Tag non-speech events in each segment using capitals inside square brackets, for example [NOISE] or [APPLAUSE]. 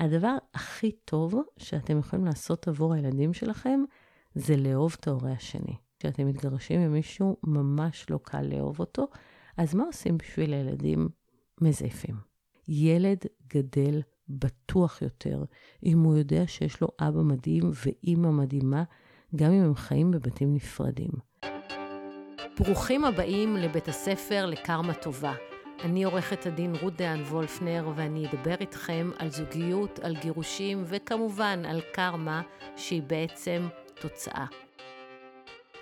הדבר הכי טוב שאתם יכולים לעשות עבור הילדים שלכם, זה לאהוב את ההורה השני. כשאתם מתגרשים עם מישהו, ממש לא קל לאהוב אותו, אז מה עושים בשביל הילדים מזייפים? ילד גדל בטוח יותר אם הוא יודע שיש לו אבא מדהים ואימא מדהימה, גם אם הם חיים בבתים נפרדים. ברוכים הבאים לבית הספר לקרמה טובה. אני עורכת הדין רות דהן וולפנר, ואני אדבר איתכם על זוגיות, על גירושים, וכמובן על קרמה, שהיא בעצם תוצאה.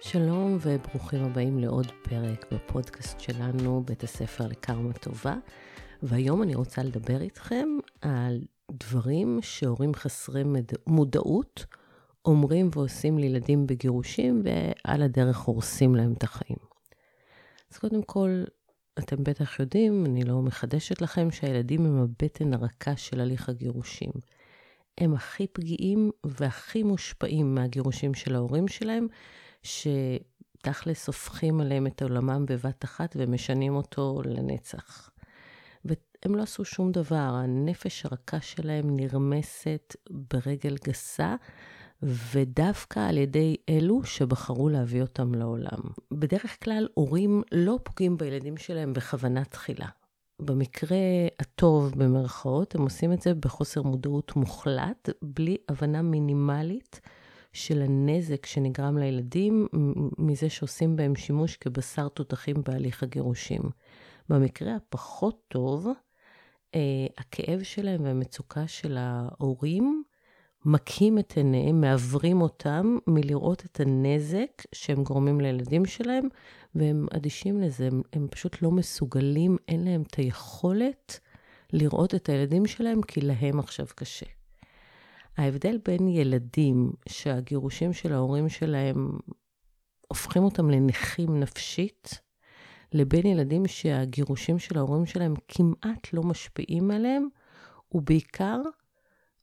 שלום וברוכים הבאים לעוד פרק בפודקאסט שלנו, בית הספר לקרמה טובה. והיום אני רוצה לדבר איתכם על דברים שהורים חסרי מודעות אומרים ועושים לילדים בגירושים, ועל הדרך הורסים להם את החיים. אז קודם כל, אתם בטח יודעים, אני לא מחדשת לכם, שהילדים הם הבטן הרכה של הליך הגירושים. הם הכי פגיעים והכי מושפעים מהגירושים של ההורים שלהם, שתכלס הופכים עליהם את עולמם בבת אחת ומשנים אותו לנצח. והם לא עשו שום דבר, הנפש הרכה שלהם נרמסת ברגל גסה, ודווקא על ידי אלו שבחרו להביא אותם לעולם. בדרך כלל הורים לא פוגעים בילדים שלהם בכוונה תחילה. במקרה הטוב, במרכאות, הם עושים את זה בחוסר מודעות מוחלט, בלי הבנה מינימלית של הנזק שנגרם לילדים מזה שעושים בהם שימוש כבשר תותחים בהליך הגירושים. במקרה הפחות טוב, אה, הכאב שלהם והמצוקה של ההורים מכים את עיניהם, מעוורים אותם מלראות את הנזק שהם גורמים לילדים שלהם, והם אדישים לזה, הם, הם פשוט לא מסוגלים, אין להם את היכולת לראות את הילדים שלהם, כי להם עכשיו קשה. ההבדל בין ילדים שהגירושים של ההורים שלהם הופכים אותם לנכים נפשית, לבין ילדים שהגירושים של ההורים שלהם כמעט לא משפיעים עליהם, הוא בעיקר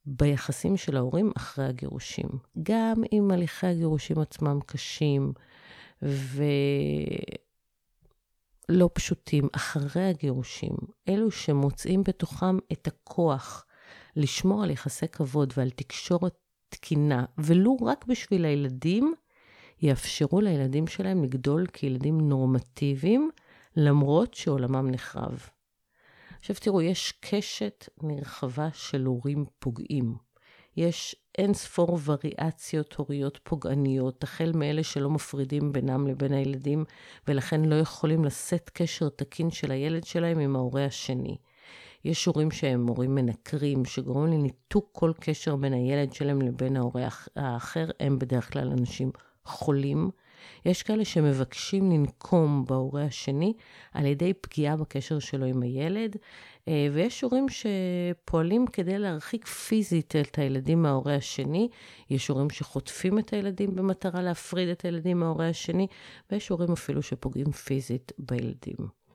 ביחסים של ההורים אחרי הגירושים. גם אם הליכי הגירושים עצמם קשים ולא פשוטים, אחרי הגירושים, אלו שמוצאים בתוכם את הכוח לשמור על יחסי כבוד ועל תקשורת תקינה, ולו רק בשביל הילדים, יאפשרו לילדים שלהם לגדול כילדים נורמטיביים, למרות שעולמם נחרב. עכשיו תראו, יש קשת נרחבה של הורים פוגעים. יש אין ספור וריאציות הוריות פוגעניות, החל מאלה שלא מפרידים בינם לבין הילדים, ולכן לא יכולים לשאת קשר תקין של הילד שלהם עם ההורה השני. יש הורים שהם הורים מנקרים, שגורמים לניתוק כל קשר בין הילד שלהם לבין ההורה האחר, הם בדרך כלל אנשים חולים. יש כאלה שמבקשים לנקום בהורה השני על ידי פגיעה בקשר שלו עם הילד, אה, ויש הורים שפועלים כדי להרחיק פיזית את הילדים מההורה השני, יש הורים שחוטפים את הילדים במטרה להפריד את הילדים מההורה השני, ויש הורים אפילו שפוגעים פיזית בילדים.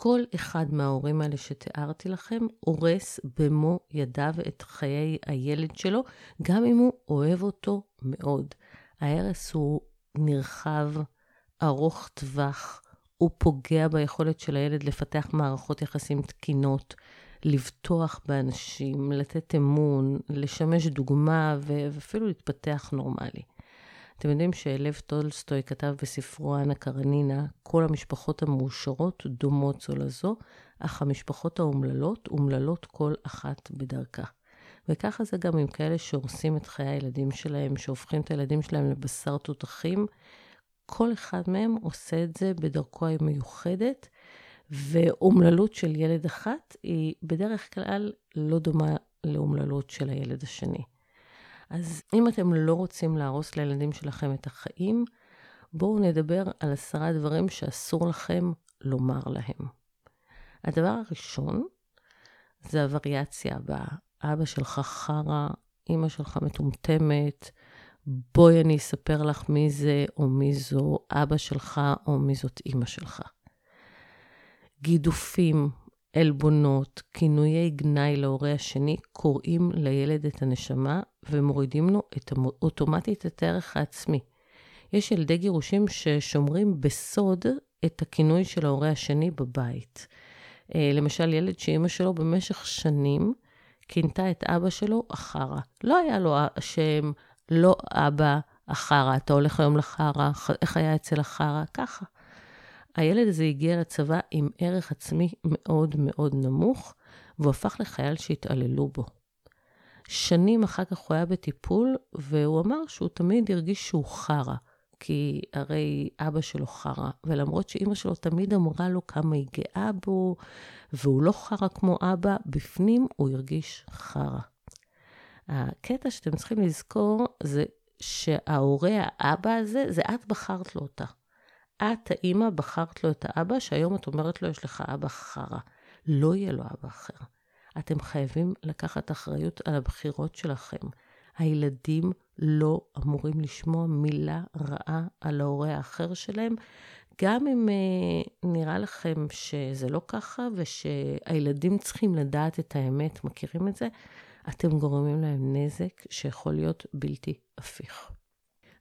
כל אחד מההורים האלה שתיארתי לכם הורס במו ידיו את חיי הילד שלו, גם אם הוא אוהב אותו מאוד. ההרס הוא נרחב, ארוך טווח, הוא פוגע ביכולת של הילד לפתח מערכות יחסים תקינות, לבטוח באנשים, לתת אמון, לשמש דוגמה ואפילו להתפתח נורמלי. אתם יודעים שלב טולסטוי כתב בספרו אנה קרנינה, כל המשפחות המאושרות דומות זו לזו, אך המשפחות האומללות, אומללות כל אחת בדרכה. וככה זה גם עם כאלה שהורסים את חיי הילדים שלהם, שהופכים את הילדים שלהם לבשר תותחים. כל אחד מהם עושה את זה בדרכו המיוחדת, ואומללות של ילד אחת היא בדרך כלל לא דומה לאומללות של הילד השני. אז אם אתם לא רוצים להרוס לילדים שלכם את החיים, בואו נדבר על עשרה דברים שאסור לכם לומר להם. הדבר הראשון זה הווריאציה הבאה. אבא שלך חרא, אימא שלך מטומטמת, בואי אני אספר לך מי זה או מי זו אבא שלך או מי זאת אימא שלך. גידופים, עלבונות, כינויי גנאי להורה השני, קוראים לילד את הנשמה ומורידים לו את, אוטומטית את הערך העצמי. יש ילדי גירושים ששומרים בסוד את הכינוי של ההורה השני בבית. אה, למשל, ילד שאימא שלו במשך שנים כינתה את אבא שלו החרא. לא היה לו שם, לא אבא החרא, אתה הולך היום לחרא, איך היה אצל החרא? ככה. הילד הזה הגיע לצבא עם ערך עצמי מאוד מאוד נמוך, והוא הפך לחייל שהתעללו בו. שנים אחר כך הוא היה בטיפול, והוא אמר שהוא תמיד הרגיש שהוא חרא, כי הרי אבא שלו חרא, ולמרות שאימא שלו תמיד אמרה לו כמה היא גאה בו, והוא לא חרא כמו אבא, בפנים הוא הרגיש חרא. הקטע שאתם צריכים לזכור זה שההורה האבא הזה, זה את בחרת לו אותה. את, האימא, בחרת לו את האבא, שהיום את אומרת לו, יש לך אבא חרא. לא יהיה לו אבא אחר. אתם חייבים לקחת אחריות על הבחירות שלכם. הילדים לא אמורים לשמוע מילה רעה על ההורה האחר שלהם, גם אם אה, נראה לכם שזה לא ככה ושהילדים צריכים לדעת את האמת, מכירים את זה? אתם גורמים להם נזק שיכול להיות בלתי הפיך.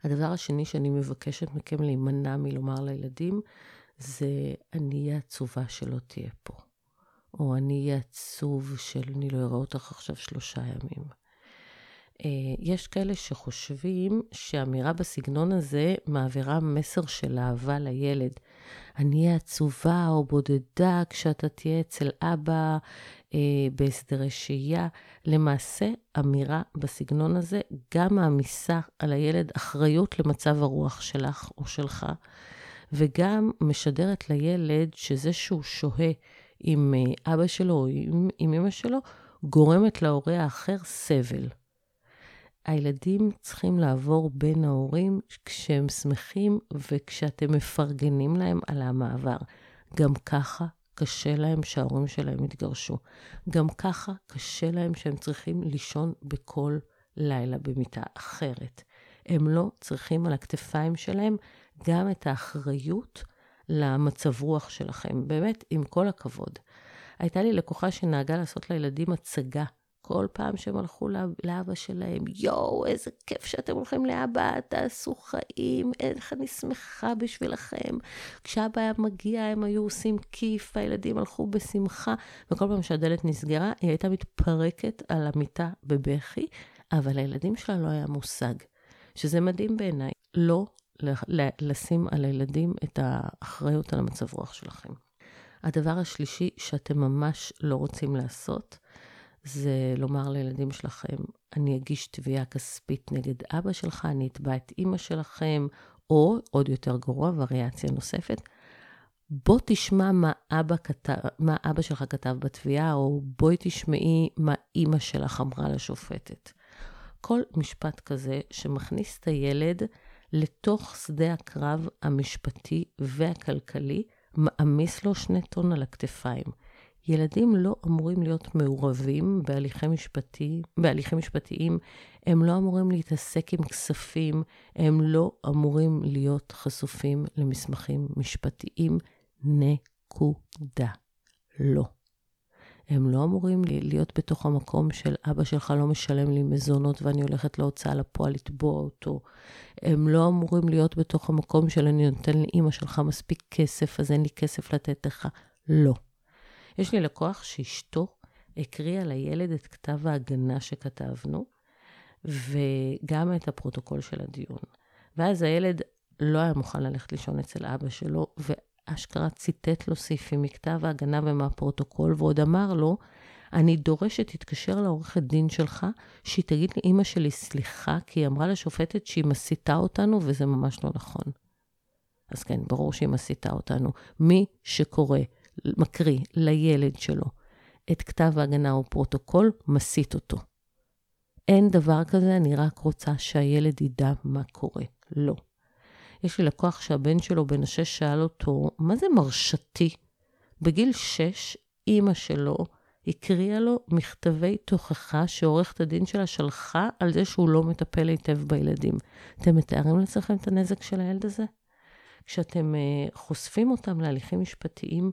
הדבר השני שאני מבקשת מכם להימנע מלומר לילדים, זה אני אהיה עצובה שלא תהיה פה. או אני אהיה עצוב של אני לא אראה אותך עכשיו שלושה ימים. אה, יש כאלה שחושבים שאמירה בסגנון הזה מעבירה מסר של אהבה לילד. אני אהיה עצובה או בודדה כשאתה תהיה אצל אבא אה, בהסדרי שהייה. למעשה, אמירה בסגנון הזה גם מעמיסה על הילד אחריות למצב הרוח שלך או שלך, וגם משדרת לילד שזה שהוא שוהה עם אה, אבא שלו או עם, אמא שלו, גורמת להורה האחר סבל. הילדים צריכים לעבור בין ההורים כשהם שמחים וכשאתם מפרגנים להם על המעבר. גם ככה קשה להם שההורים שלהם התגרשו. גם ככה קשה להם שהם צריכים לישון בכל לילה במיטה אחרת. הם לא צריכים על הכתפיים שלהם גם את האחריות למצב רוח שלכם. באמת, עם כל הכבוד. הייתה לי לקוחה שנהגה לעשות לילדים הצגה כל פעם שהם הלכו לאבא שלהם, יואו, איזה כיף שאתם הולכים לאבא, תעשו חיים, איך אני שמחה בשבילכם. כשאבא היה מגיע, הם היו עושים כיף, הילדים הלכו בשמחה, וכל פעם שהדלת נסגרה, היא הייתה מתפרקת על המיטה בבכי, אבל לילדים שלה לא היה מושג. שזה מדהים בעיניי, לא לשים על הילדים את האחריות על המצב רוח שלכם. הדבר השלישי שאתם ממש לא רוצים לעשות, זה לומר לילדים שלכם, אני אגיש תביעה כספית נגד אבא שלך, אני אתבע את אימא שלכם, או, עוד יותר גרוע, וריאציה נוספת, בוא תשמע מה אבא, כתב, מה אבא שלך כתב בתביעה, או בואי תשמעי מה אימא שלך אמרה לשופטת. כל משפט כזה שמכניס את הילד לתוך שדה הקרב המשפטי והכלכלי, מעמיס לו שני טון על הכתפיים. ילדים לא אמורים להיות מעורבים בהליכי, משפטי, בהליכים משפטיים, הם לא אמורים להתעסק עם כספים, הם לא אמורים להיות חשופים למסמכים משפטיים. נקודה. לא. הם לא אמורים להיות בתוך המקום של אבא שלך לא משלם לי מזונות ואני הולכת להוצאה לפועל לתבוע אותו. הם לא אמורים להיות בתוך המקום של אני נותן לאימא שלך מספיק כסף, אז אין לי כסף לתת לך. לא. יש לי לקוח שאשתו הקריאה לילד את כתב ההגנה שכתבנו, וגם את הפרוטוקול של הדיון. ואז הילד לא היה מוכן ללכת לישון אצל אבא שלו, ואשכרה ציטט לו סעיפים מכתב ההגנה ומהפרוטוקול, ועוד אמר לו, אני דורש שתתקשר לעורכת דין שלך, שהיא תגיד לאימא שלי סליחה, כי היא אמרה לשופטת שהיא מסיתה אותנו, וזה ממש לא נכון. אז כן, ברור שהיא מסיתה אותנו. מי שקורא מקריא לילד שלו את כתב ההגנה או פרוטוקול, מסית אותו. אין דבר כזה, אני רק רוצה שהילד ידע מה קורה. לא. יש לי לקוח שהבן שלו בן השש שאל אותו, מה זה מרשתי? בגיל שש, אימא שלו הקריאה לו מכתבי תוכחה שעורכת הדין שלה שלחה על זה שהוא לא מטפל היטב בילדים. אתם מתארים לעצמכם את הנזק של הילד הזה? כשאתם uh, חושפים אותם להליכים משפטיים,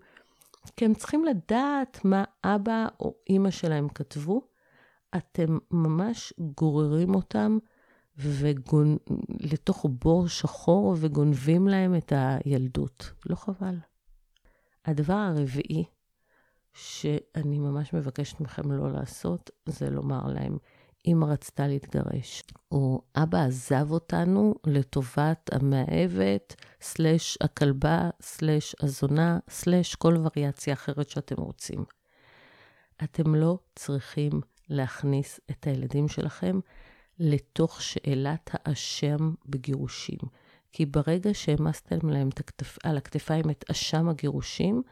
כי הם צריכים לדעת מה אבא או אימא שלהם כתבו. אתם ממש גוררים אותם וגונ... לתוך בור שחור וגונבים להם את הילדות. לא חבל. הדבר הרביעי שאני ממש מבקשת מכם לא לעשות, זה לומר להם, אמא רצתה להתגרש, או אבא עזב אותנו לטובת המאהבת, סלש הכלבה, סלש הזונה, סלש כל וריאציה אחרת שאתם רוצים. אתם לא צריכים להכניס את הילדים שלכם לתוך שאלת האשם בגירושים. כי ברגע שהעמסתם להם. על הכתפיים את אשם הגירושים,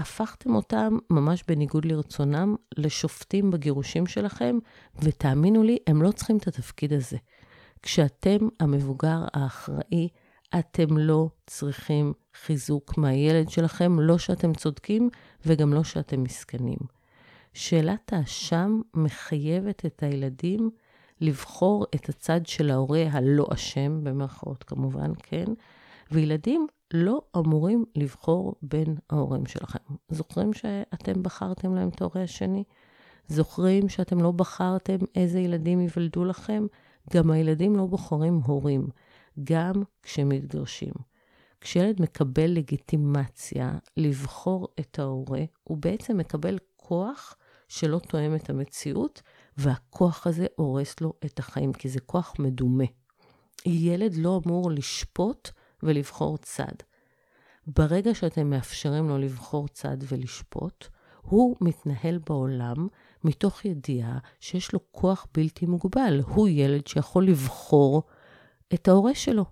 הפכתם אותם, ממש בניגוד לרצונם, לשופטים בגירושים שלכם, ותאמינו לי, הם לא צריכים את התפקיד הזה. כשאתם המבוגר האחראי, אתם לא צריכים חיזוק מהילד שלכם, לא שאתם צודקים וגם לא שאתם מסכנים. שאלת האשם מחייבת את הילדים לבחור את הצד של ההורה הלא אשם, במרכאות כמובן, כן? וילדים לא אמורים לבחור בין ההורים שלכם. זוכרים שאתם בחרתם להם את ההורה השני? זוכרים שאתם לא בחרתם איזה ילדים ייוולדו לכם? גם הילדים לא בוחרים הורים, גם כשהם מתגרשים. כשילד מקבל לגיטימציה לבחור את ההורה, הוא בעצם מקבל כוח שלא תואם את המציאות, והכוח הזה הורס לו את החיים, כי זה כוח מדומה. ילד לא אמור לשפוט ולבחור צד. ברגע שאתם מאפשרים לו לבחור צד ולשפוט, הוא מתנהל בעולם מתוך ידיעה שיש לו כוח בלתי מוגבל. הוא ילד שיכול לבחור את ההורה שלו.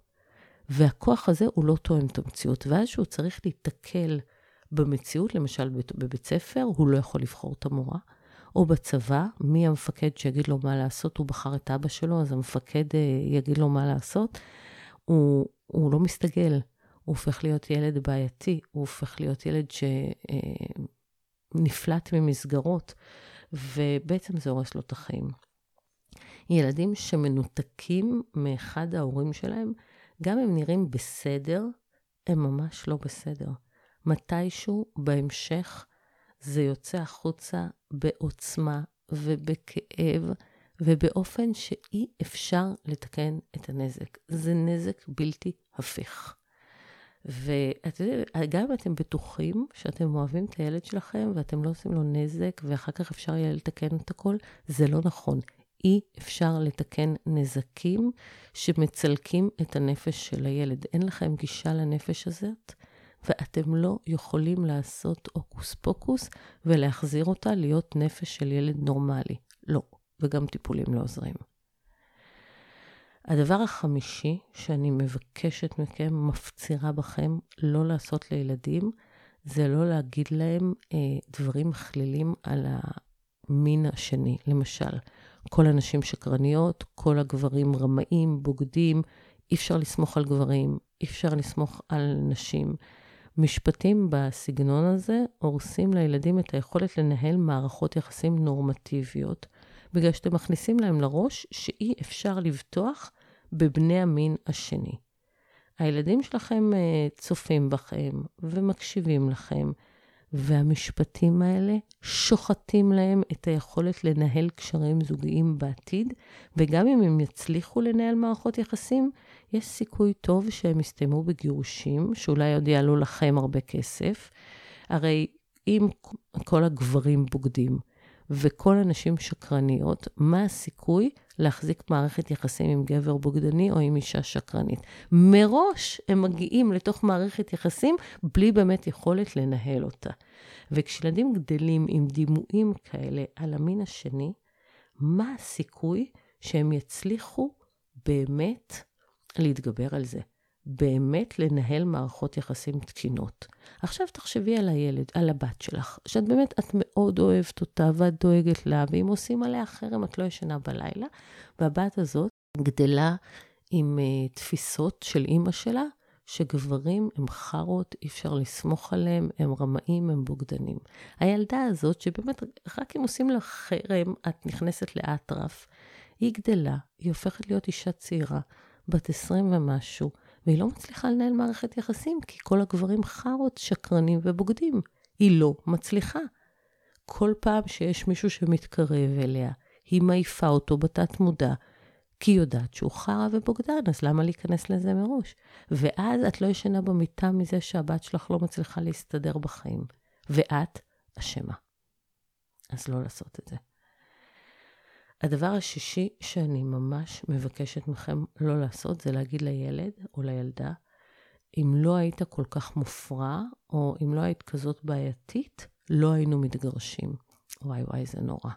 והכוח הזה הוא לא תואם את המציאות. ואז שהוא צריך להיתקל במציאות, למשל בבית ספר, הוא לא יכול לבחור את המורה. או בצבא, מי המפקד שיגיד לו מה לעשות? הוא בחר את אבא שלו, אז המפקד אה, יגיד לו מה לעשות. הוא, הוא לא מסתגל, הוא הופך להיות ילד בעייתי, הוא הופך להיות ילד שנפלט אה, ממסגרות, ובעצם זה הורס לו את החיים. ילדים שמנותקים מאחד ההורים שלהם, גם הם נראים בסדר, הם ממש לא בסדר. מתישהו בהמשך זה יוצא החוצה בעוצמה ובכאב ובאופן שאי אפשר לתקן את הנזק. זה נזק בלתי הפיך. ואתם יודעים, גם אם אתם בטוחים שאתם אוהבים את הילד שלכם ואתם לא עושים לו נזק ואחר כך אפשר יהיה לתקן את הכל, זה לא נכון. אי אפשר לתקן נזקים שמצלקים את הנפש של הילד. אין לכם גישה לנפש הזאת, ואתם לא יכולים לעשות הוקוס פוקוס ולהחזיר אותה להיות נפש של ילד נורמלי. לא, וגם טיפולים לא עוזרים. הדבר החמישי שאני מבקשת מכם, מפצירה בכם לא לעשות לילדים, זה לא להגיד להם אה, דברים מכלילים על המין השני. למשל, כל הנשים שקרניות, כל הגברים רמאים, בוגדים, אי אפשר לסמוך על גברים, אי אפשר לסמוך על נשים. משפטים בסגנון הזה הורסים לילדים את היכולת לנהל מערכות יחסים נורמטיביות, בגלל שאתם מכניסים להם לראש שאי אפשר לבטוח בבני המין השני. הילדים שלכם אה, צופים בכם ומקשיבים לכם, והמשפטים האלה שוחטים להם את היכולת לנהל קשרים זוגיים בעתיד, וגם אם הם יצליחו לנהל מערכות יחסים, יש סיכוי טוב שהם יסתיימו בגירושים, שאולי עוד יעלו לכם הרבה כסף. הרי אם כל הגברים בוגדים וכל הנשים שקרניות, מה הסיכוי להחזיק מערכת יחסים עם גבר בוגדני או עם אישה שקרנית? מראש הם מגיעים לתוך מערכת יחסים בלי באמת יכולת לנהל אותה. וכשילדים גדלים עם דימויים כאלה על המין השני, מה הסיכוי שהם יצליחו באמת להתגבר על זה? באמת לנהל מערכות יחסים תקינות. עכשיו תחשבי על הילד, על הבת שלך, שאת באמת, את מאוד אוהבת אותה ואת דואגת לה, ואם עושים עליה חרם את לא ישנה בלילה, והבת הזאת גדלה עם uh, תפיסות של אימא שלה, שגברים הם חארות, אי אפשר לסמוך עליהם, הם רמאים, הם בוגדנים. הילדה הזאת, שבאמת, רק אם עושים לה חרם, את נכנסת לאטרף, היא גדלה, היא הופכת להיות אישה צעירה, בת 20 ומשהו, והיא לא מצליחה לנהל מערכת יחסים, כי כל הגברים חארות, שקרנים ובוגדים. היא לא מצליחה. כל פעם שיש מישהו שמתקרב אליה, היא מעיפה אותו בתת מודע, כי היא יודעת שהוא חרא ובוגדן, אז למה להיכנס לזה מראש? ואז את לא ישנה במיטה מזה שהבת שלך לא מצליחה להסתדר בחיים. ואת, אשמה. אז לא לעשות את זה. הדבר השישי שאני ממש מבקשת מכם לא לעשות, זה להגיד לילד או לילדה, אם לא היית כל כך מופרע, או אם לא היית כזאת בעייתית, לא היינו מתגרשים. וואי וואי, זה נורא.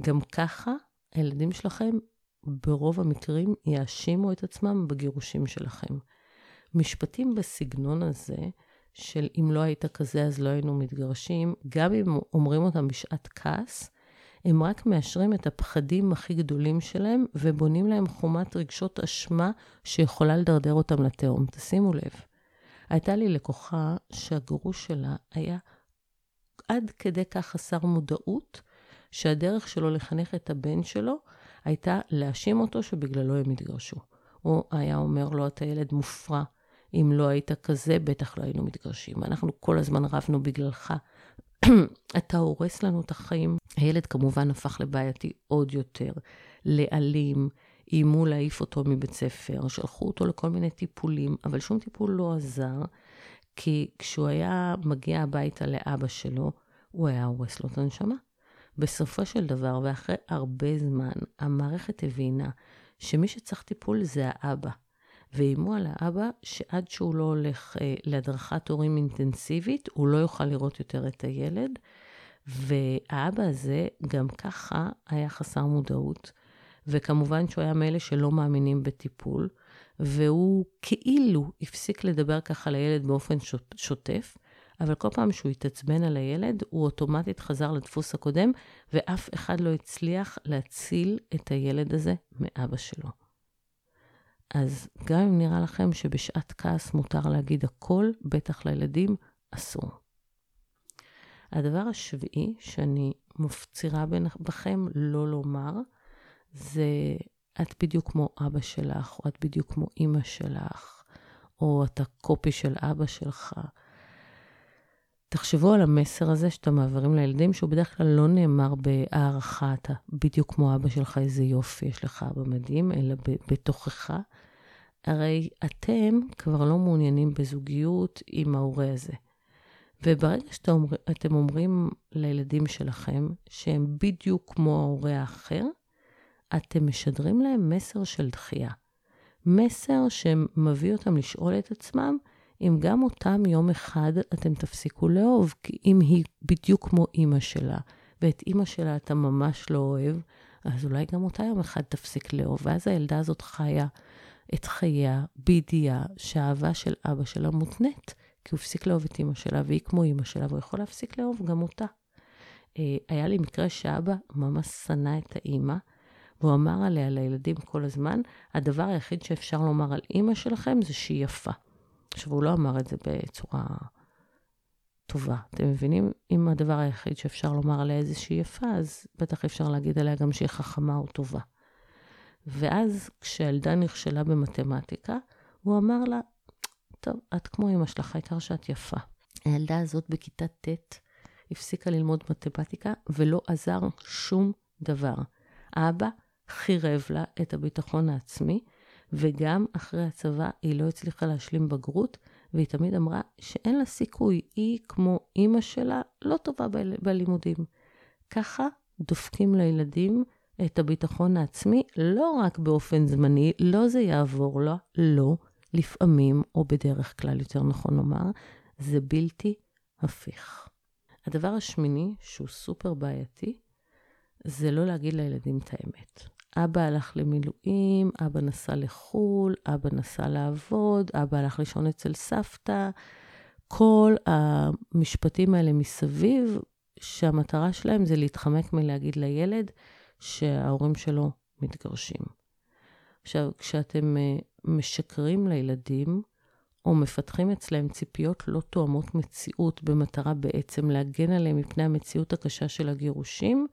גם ככה, הילדים שלכם ברוב המקרים יאשימו את עצמם בגירושים שלכם. משפטים בסגנון הזה, של אם לא היית כזה אז לא היינו מתגרשים, גם אם אומרים אותם בשעת כעס, הם רק מאשרים את הפחדים הכי גדולים שלהם ובונים להם חומת רגשות אשמה שיכולה לדרדר אותם לתהום. תשימו לב, הייתה לי לקוחה שהגרוש שלה היה עד כדי כך חסר מודעות, שהדרך שלו לחנך את הבן שלו הייתה להאשים אותו שבגללו הם התגרשו. הוא היה אומר לו, אתה ילד מופרע, אם לא היית כזה, בטח לא היינו מתגרשים. אנחנו כל הזמן רבנו בגללך. [CLEARS THROAT] אתה הורס לנו את החיים. הילד כמובן הפך לבעייתי עוד יותר, לאלים, איימו להעיף אותו מבית ספר, שלחו אותו לכל מיני טיפולים, אבל שום טיפול לא עזר, כי כשהוא היה מגיע הביתה לאבא שלו, הוא היה הורס לו את הנשמה. בסופו של דבר, ואחרי הרבה זמן, המערכת הבינה שמי שצריך טיפול זה האבא. ואיימו על האבא שעד שהוא לא הולך אה, להדרכת הורים אינטנסיבית, הוא לא יוכל לראות יותר את הילד. והאבא הזה גם ככה היה חסר מודעות, וכמובן שהוא היה מאלה שלא מאמינים בטיפול, והוא כאילו הפסיק לדבר ככה לילד באופן שוטף, אבל כל פעם שהוא התעצבן על הילד, הוא אוטומטית חזר לדפוס הקודם, ואף אחד לא הצליח להציל את הילד הזה מאבא שלו. אז גם אם נראה לכם שבשעת כעס מותר להגיד הכל, בטח לילדים אסור. הדבר השביעי שאני מפצירה בכם לא לומר, זה את בדיוק כמו אבא שלך, או את בדיוק כמו אימא שלך, או אתה קופי של אבא שלך. תחשבו על המסר הזה שאתם מעבירים לילדים, שהוא בדרך כלל לא נאמר בהערכה, אתה בדיוק כמו אבא שלך, איזה יופי, יש לך אבא מדהים, אלא בתוכך. הרי אתם כבר לא מעוניינים בזוגיות עם ההורה הזה. וברגע שאתם אומרים לילדים שלכם שהם בדיוק כמו ההורה האחר, אתם משדרים להם מסר של דחייה. מסר שמביא אותם לשאול את עצמם אם גם אותם יום אחד אתם תפסיקו לאהוב, כי אם היא בדיוק כמו אימא שלה, ואת אימא שלה אתה ממש לא אוהב, אז אולי גם אותה יום אחד תפסיק לאהוב. ואז הילדה הזאת חיה את חייה בידיעה שהאהבה של אבא שלה מותנית, כי הוא הפסיק לאהוב את אימא שלה, והיא כמו אימא שלה, והוא יכול להפסיק לאהוב גם אותה. אה, היה לי מקרה שאבא ממש שנא את האימא, והוא אמר עליה לילדים כל הזמן, הדבר היחיד שאפשר לומר על אימא שלכם זה שהיא יפה. עכשיו, הוא לא אמר את זה בצורה טובה. אתם מבינים? אם הדבר היחיד שאפשר לומר עליה זה שהיא יפה, אז בטח אפשר להגיד עליה גם שהיא חכמה או טובה. ואז כשהילדה נכשלה במתמטיקה, הוא אמר לה, טוב, את כמו אמא שלך, העיקר שאת יפה. הילדה הזאת בכיתה ט' הפסיקה ללמוד מתמטיקה ולא עזר שום דבר. האבא חירב לה את הביטחון העצמי, וגם אחרי הצבא היא לא הצליחה להשלים בגרות, והיא תמיד אמרה שאין לה סיכוי, היא כמו אימא שלה לא טובה בלימודים. ככה דופקים לילדים את הביטחון העצמי, לא רק באופן זמני, לא זה יעבור לה, לא, לפעמים, או בדרך כלל, יותר נכון לומר, זה בלתי הפיך. הדבר השמיני, שהוא סופר בעייתי, זה לא להגיד לילדים את האמת. אבא הלך למילואים, אבא נסע לחו"ל, אבא נסע לעבוד, אבא הלך לישון אצל סבתא. כל המשפטים האלה מסביב, שהמטרה שלהם זה להתחמק מלהגיד לילד שההורים שלו מתגרשים. עכשיו, כשאתם אה, משקרים לילדים, או מפתחים אצלהם ציפיות לא תואמות מציאות במטרה בעצם להגן עליהם מפני המציאות הקשה של הגירושים,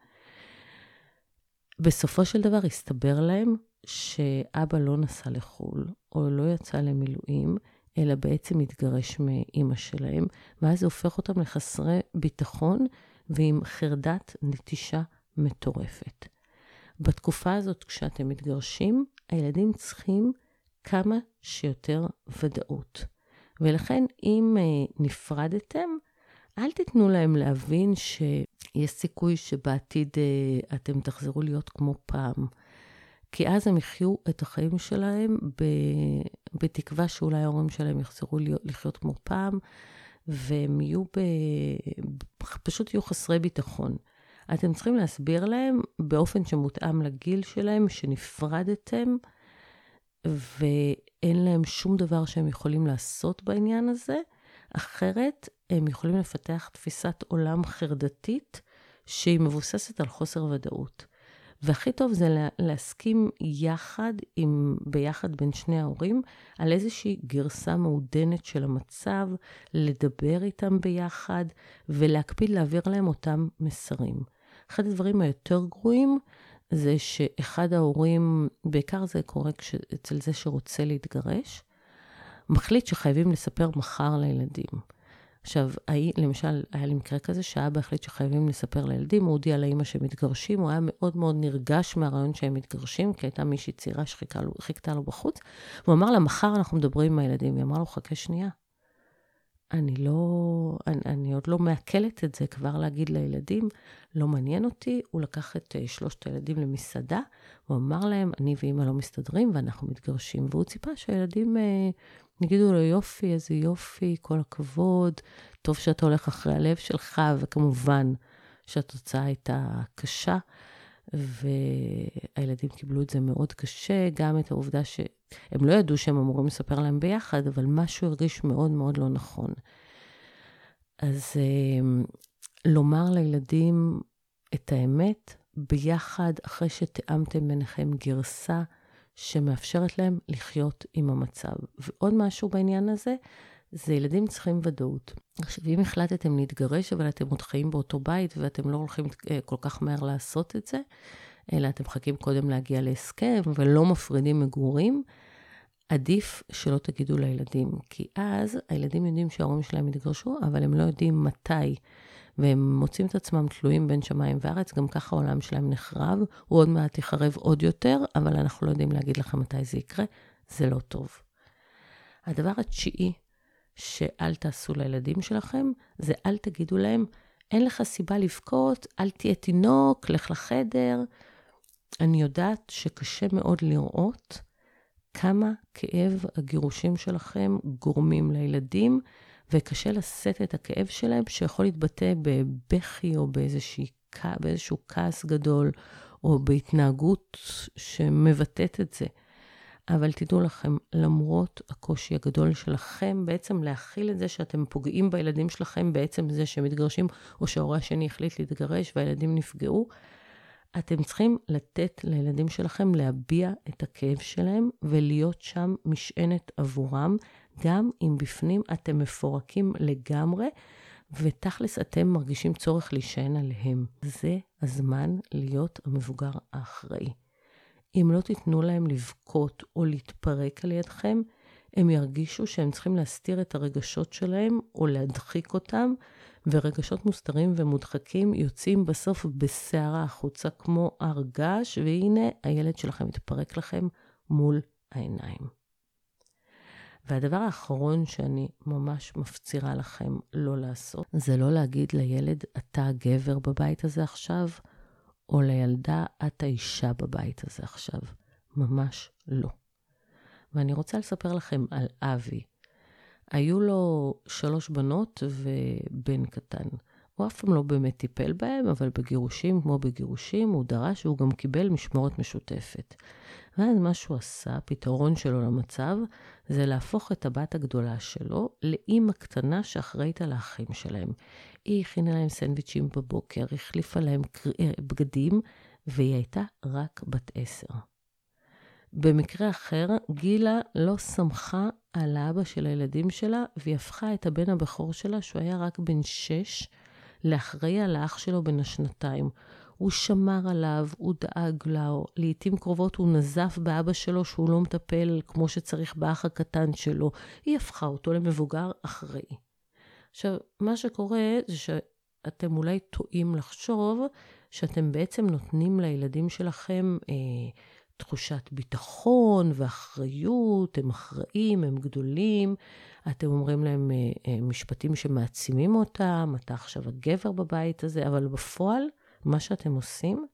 בסופו של דבר הסתבר להם שאבא לא נסע לחו"ל, או לא יצא למילואים, אלא בעצם התגרש מאימא שלהם, ואז זה הופך אותם לחסרי ביטחון ועם חרדת נטישה מטורפת. בתקופה הזאת, כשאתם מתגרשים, הילדים צריכים כמה שיותר ודאות. ולכן, אם uh, נפרדתם, אל תיתנו להם להבין שיש סיכוי שבעתיד אה, אתם תחזרו להיות כמו פעם. כי אז הם יחיו את החיים שלהם. בתקווה שאולי ההורים שלהם יחזרו לחיות כמו פעם, והם יהיו ב... פשוט יהיו חסרי ביטחון. אתם צריכים להסביר להם באופן שמותאם לגיל שלהם, שנפרדתם, ואין להם שום דבר שהם יכולים לעשות בעניין הזה, אחרת הם יכולים לפתח תפיסת עולם חרדתית שהיא מבוססת על חוסר ודאות. והכי טוב זה לה, להסכים יחד, עם, ביחד בין שני ההורים, על איזושהי גרסה מעודנת של המצב, לדבר איתם ביחד, ולהקפיד להעביר להם אותם מסרים. אחד הדברים היותר גרועים זה שאחד ההורים, בעיקר זה קורה כש, אצל זה שרוצה להתגרש, מחליט שחייבים לספר מחר לילדים. עכשיו, למשל, היה לי מקרה כזה שאבא החליט שחייבים לספר לילדים, הוא הודיע לאימא שהם מתגרשים, הוא היה מאוד מאוד נרגש מהרעיון שהם מתגרשים, כי הייתה מישהי צעירה שחיכתה לו בחוץ, הוא אמר לה, מחר אנחנו מדברים עם הילדים. היא אמרה לו, חכה שנייה. אני לא, אני, אני עוד לא מעכלת את זה, כבר להגיד לילדים, לא מעניין אותי. הוא לקח את uh, שלושת הילדים למסעדה, הוא אמר להם, אני ואימא לא מסתדרים ואנחנו מתגרשים. והוא ציפה שהילדים uh, יגידו לו, יופי, איזה יופי, כל הכבוד, טוב שאתה הולך אחרי הלב שלך, וכמובן שהתוצאה הייתה קשה, והילדים קיבלו את זה מאוד קשה, גם את העובדה שהם לא ידעו שהם אמורים לספר להם ביחד, אבל משהו הרגיש מאוד מאוד לא נכון. אז אה, לומר לילדים את האמת ביחד, אחרי שתיאמתם ביניכם גרסה שמאפשרת להם לחיות עם המצב. ועוד משהו בעניין הזה, זה ילדים צריכים ודאות. עכשיו, אם החלטתם להתגרש, אבל אתם עוד חיים באותו בית ואתם לא הולכים אה, כל כך מהר לעשות את זה, אלא אתם מחכים קודם להגיע להסכם ולא מפרידים מגורים, עדיף שלא תגידו לילדים, כי אז הילדים יודעים שההורים שלהם יתגרשו, אבל הם לא יודעים מתי. והם מוצאים את עצמם תלויים בין שמיים וארץ, גם ככה העולם שלהם נחרב, הוא עוד מעט יחרב עוד יותר, אבל אנחנו לא יודעים להגיד לכם מתי זה יקרה, זה לא טוב. הדבר התשיעי שאל תעשו לילדים שלכם, זה אל תגידו להם, אין לך סיבה לבכות, אל תהיה תינוק, לך לחדר. אני יודעת שקשה מאוד לראות כמה כאב הגירושים שלכם גורמים לילדים, וקשה לשאת את הכאב שלהם, שיכול להתבטא בבכי או באיזשהו כעס גדול, או בהתנהגות שמבטאת את זה. אבל תדעו לכם, למרות הקושי הגדול שלכם, בעצם להכיל את זה שאתם פוגעים בילדים שלכם בעצם זה שהם מתגרשים, או שההורה השני החליט להתגרש והילדים נפגעו, אתם צריכים לתת לילדים שלכם להביע את הכאב שלהם ולהיות שם משענת עבורם, גם אם בפנים אתם מפורקים לגמרי, ותכלס אתם מרגישים צורך להישען עליהם. זה הזמן להיות המבוגר האחראי. אם לא תיתנו להם לבכות או להתפרק על ידכם, הם ירגישו שהם צריכים להסתיר את הרגשות שלהם או להדחיק אותם, ורגשות מוסתרים ומודחקים יוצאים בסוף בסערה החוצה כמו הר געש, והנה הילד שלכם מתפרק לכם מול העיניים. והדבר האחרון שאני ממש מפצירה לכם לא לעשות, זה לא להגיד לילד, אתה הגבר בבית הזה עכשיו, או לילדה, את האישה בבית הזה עכשיו. ממש לא. ואני רוצה לספר לכם על אבי. היו לו שלוש בנות ובן קטן. הוא אף פעם לא באמת טיפל בהם, אבל בגירושים, כמו בגירושים, הוא דרש והוא גם קיבל משמורת משותפת. ואז מה שהוא עשה, הפתרון שלו למצב, זה להפוך את הבת הגדולה שלו לאימא קטנה שאחראית על האחים שלהם. היא הכינה להם סנדוויצ'ים בבוקר, החליפה להם אה, בגדים, והיא הייתה רק בת עשר. במקרה אחר, גילה לא סמכה על האבא של הילדים שלה, והיא הפכה את הבן הבכור שלה, שהוא היה רק בן שש, לאחראי על האח שלו בן השנתיים. הוא שמר עליו, הוא דאג לו, לעתים קרובות הוא נזף באבא שלו שהוא לא מטפל כמו שצריך באח הקטן שלו. היא הפכה אותו למבוגר אחראי. עכשיו, מה שקורה זה שאתם אולי טועים לחשוב שאתם בעצם נותנים לילדים שלכם אה, תחושת ביטחון ואחריות, הם אחראים, הם גדולים. אתם אומרים להם אה, אה, משפטים שמעצימים אותם, אתה עכשיו הגבר בבית הזה, אבל בפועל, מה שאתם עושים,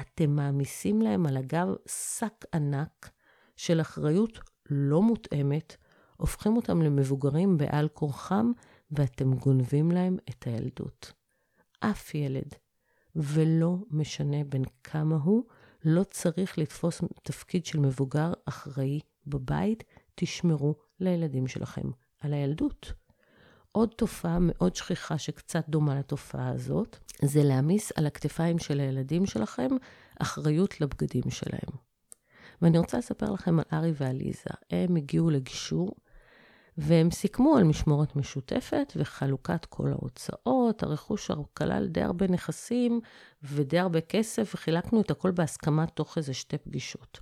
אתם מעמיסים להם על הגב שק ענק של אחריות לא מותאמת, הופכים אותם למבוגרים בעל כורחם, ואתם גונבים להם את הילדות. אף ילד, ולא משנה בין כמה הוא, לא צריך לתפוס תפקיד של מבוגר אחראי בבית, תשמרו לילדים שלכם על הילדות. עוד תופעה מאוד שכיחה שקצת דומה לתופעה הזאת, זה להעמיס על הכתפיים של הילדים שלכם אחריות לבגדים שלהם. ואני רוצה לספר לכם על ארי ועליזה. הם הגיעו לגישור, והם סיכמו על משמורת משותפת וחלוקת כל ההוצאות. הרכוש כלל די הרבה נכסים ודי הרבה כסף, וחילקנו את הכל בהסכמה תוך איזה שתי פגישות.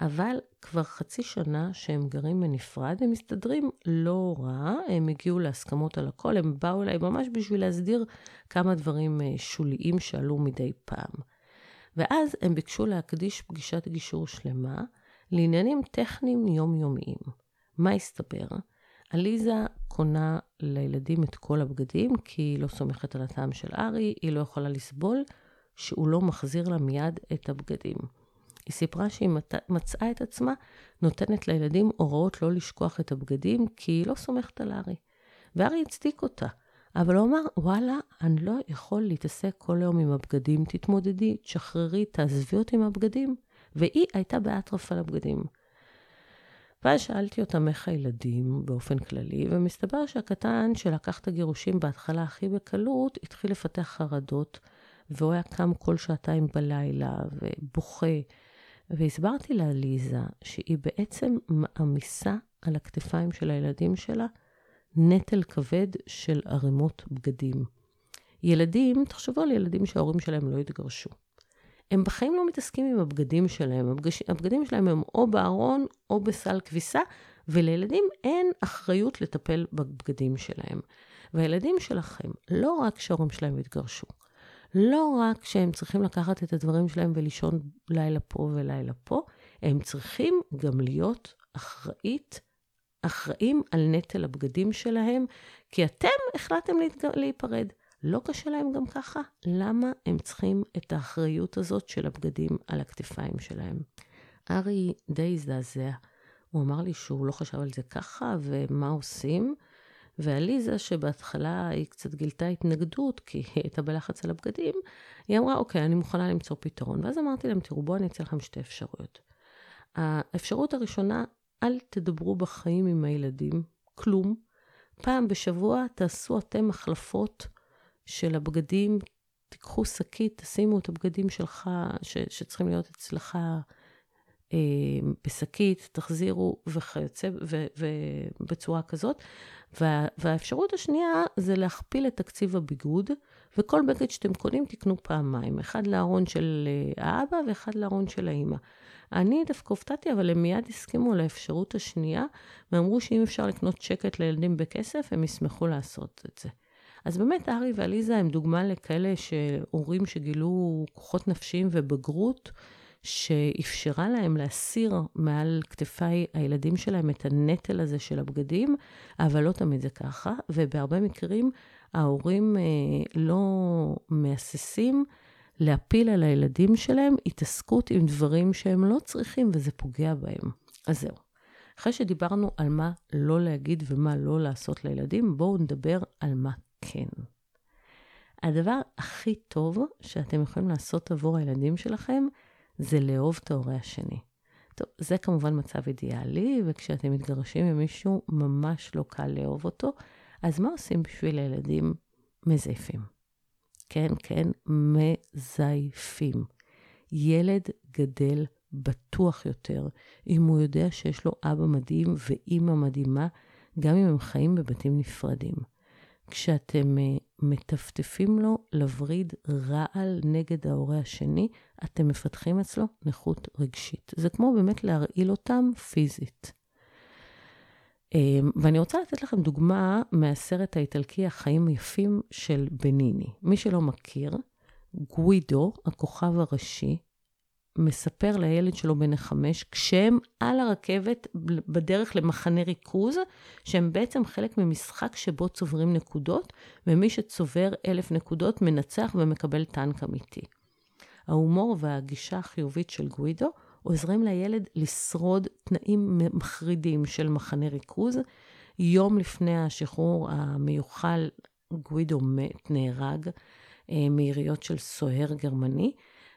אבל כבר חצי שנה שהם גרים בנפרד, הם מסתדרים לא רע, הם הגיעו להסכמות על הכל, הם באו אליי ממש בשביל להסדיר כמה דברים אה, שוליים שעלו מדי פעם. ואז הם ביקשו להקדיש פגישת גישור שלמה לעניינים טכניים יומיומיים. מה הסתבר? עליזה קונה לילדים את כל הבגדים, כי היא לא סומכת על הטעם של ארי, היא לא יכולה לסבול שהוא לא מחזיר לה מיד את הבגדים. היא סיפרה שהיא מצאה את עצמה נותנת לילדים הוראות לא לשכוח את הבגדים, כי היא לא סומכת על ארי. וארי הצדיק אותה. אבל הוא אמר, וואלה, אני לא יכול להתעסק כל היום עם הבגדים, תתמודדי, תשחררי, תעזבי אותי עם הבגדים. והיא הייתה באטרף על הבגדים. ואז שאלתי אותם איך הילדים באופן כללי, ומסתבר שהקטן שלקח את הגירושים בהתחלה הכי בקלות, התחיל לפתח חרדות, והוא היה קם כל שעתיים בלילה ובוכה. והסברתי לעליזה שהיא בעצם מעמיסה על הכתפיים של הילדים שלה נטל כבד של ערימות בגדים. ילדים, תחשבו על ילדים שההורים שלהם לא התגרשו. הם בחיים לא מתעסקים עם הבגדים שלהם. הבגדים שלהם הם או בארון או בסל כביסה, ולילדים אין אחריות לטפל בבגדים שלהם. והילדים שלכם, לא רק שההורים שלהם התגרשו, לא רק שהם צריכים לקחת את הדברים שלהם ולישון לילה פה ולילה פה, הם צריכים גם להיות אחראית אחראים על נטל הבגדים שלהם, כי אתם החלטתם להיפרד. לא קשה להם גם ככה? למה הם צריכים את האחריות הזאת של הבגדים על הכתפיים שלהם? ארי די הזדעזע. הוא אמר לי שהוא לא חשב על זה ככה, ומה עושים? ועליזה, שבהתחלה היא קצת גילתה התנגדות, כי היא הייתה בלחץ על הבגדים, היא אמרה, אוקיי, אני מוכנה למצוא פתרון. ואז אמרתי להם, תראו, בואו אני אציע לכם שתי אפשרויות. האפשרות הראשונה אל תדברו בחיים עם הילדים, כלום. פעם בשבוע תעשו אתם החלפות של הבגדים, תיקחו שקית, תשימו את הבגדים שלך, ש, שצריכים להיות אצלך אה, בשקית, תחזירו וכיוצא, ובצורה כזאת. וה, והאפשרות השנייה זה להכפיל את תקציב הביגוד, וכל בגד שאתם קונים תקנו פעמיים, אחד לארון של אה, האבא ואחד לארון של האימא. אני דווקא הופתעתי, אבל הם מיד הסכימו לאפשרות השנייה, ואמרו שאם אפשר לקנות שקט לילדים בכסף, הם ישמחו לעשות את זה. אז באמת, ארי ועליזה הם דוגמה לכאלה שהורים שגילו כוחות נפשיים ובגרות, שאפשרה להם להסיר מעל כתפי הילדים שלהם את הנטל הזה של הבגדים, אבל לא תמיד זה ככה, ובהרבה מקרים ההורים אה, לא מהססים להפיל על הילדים שלהם התעסקות עם דברים שהם לא צריכים וזה פוגע בהם. אז זהו. אחרי שדיברנו על מה לא להגיד ומה לא לעשות לילדים, בואו נדבר על מה כן. הדבר הכי טוב שאתם יכולים לעשות עבור הילדים שלכם, זה לאהוב את ההורה השני. טוב, זה כמובן מצב אידיאלי, וכשאתם מתגרשים עם מישהו, ממש לא קל לאהוב אותו. אז מה עושים בשביל הילדים מזייפים? כן, כן, מזייפים. ילד גדל בטוח יותר אם הוא יודע שיש לו אבא מדהים ואימא מדהימה, גם אם הם חיים בבתים נפרדים. כשאתם uh, מטפטפים לו לווריד רעל נגד ההורה השני, אתם מפתחים אצלו נכות רגשית. זה כמו באמת להרעיל אותם פיזית. אמ, ואני רוצה לתת לכם דוגמה מהסרט האיטלקי החיים היפים של בניני. מי שלא מכיר, גווידו, הכוכב הראשי, מספר לילד שלו בן החמש, כשהם על הרכבת בדרך למחנה ריכוז, שהם בעצם חלק ממשחק שבו צוברים נקודות, ומי שצובר אלף נקודות מנצח ומקבל טנק אמיתי. ההומור והגישה החיובית של גווידו עוזרים לילד לשרוד תנאים מחרידים של מחנה ריכוז. יום לפני השחרור המיוחל, גווידו מת, נהרג אה, מיריות של סוהר גרמני,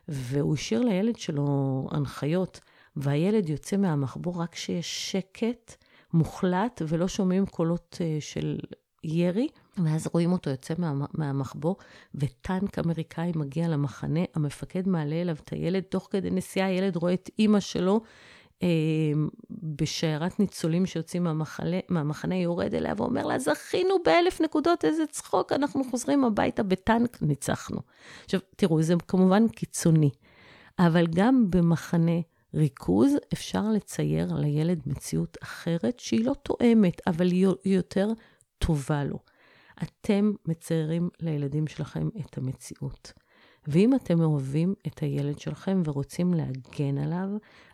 והוא השאיר לילד שלו הנחיות, והילד יוצא מהמחבור רק כשיש שקט מוחלט ולא שומעים קולות אה, של ירי. ואז רואים אותו יוצא מה, מהמחבוא, וטנק אמריקאי מגיע למחנה, המפקד מעלה אליו את הילד, תוך כדי נסיעה הילד רואה את אימא שלו בשיירת ניצולים שיוצאים מהמחנה, מהמחנה, יורד אליה ואומר לה, זכינו באלף נקודות, איזה צחוק, אנחנו חוזרים הביתה בטנק, ניצחנו. עכשיו, תראו, זה כמובן קיצוני, אבל גם במחנה ריכוז אפשר לצייר לילד מציאות אחרת שהיא לא תואמת, אבל היא יותר טובה לו. אתם מציירים לילדים שלכם את המציאות. ואם אתם אוהבים את הילד שלכם ורוצים להגן עליו,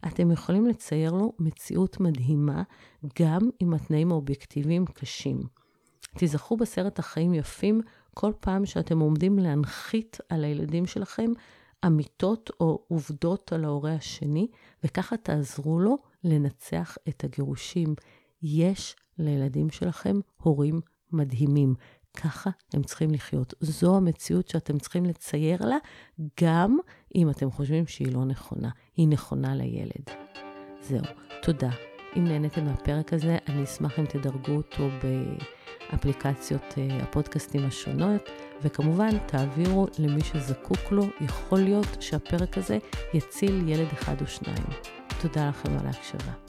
אתם יכולים לצייר לו מציאות מדהימה, גם אם התנאים האובייקטיביים קשים. תיזכרו בסרט החיים יפים כל פעם שאתם עומדים להנחית על הילדים שלכם אמיתות או עובדות על ההורה השני, וככה תעזרו לו לנצח את הגירושים. יש לילדים שלכם הורים מדהימים. ככה הם צריכים לחיות. זו המציאות שאתם צריכים לצייר לה, גם אם אתם חושבים שהיא לא נכונה. היא נכונה לילד. זהו, תודה. אם נהניתם מהפרק הזה, אני אשמח אם תדרגו אותו באפליקציות אה, הפודקאסטים השונות, וכמובן, תעבירו למי שזקוק לו. יכול להיות שהפרק הזה יציל ילד אחד או שניים. תודה לכם על ההקשבה.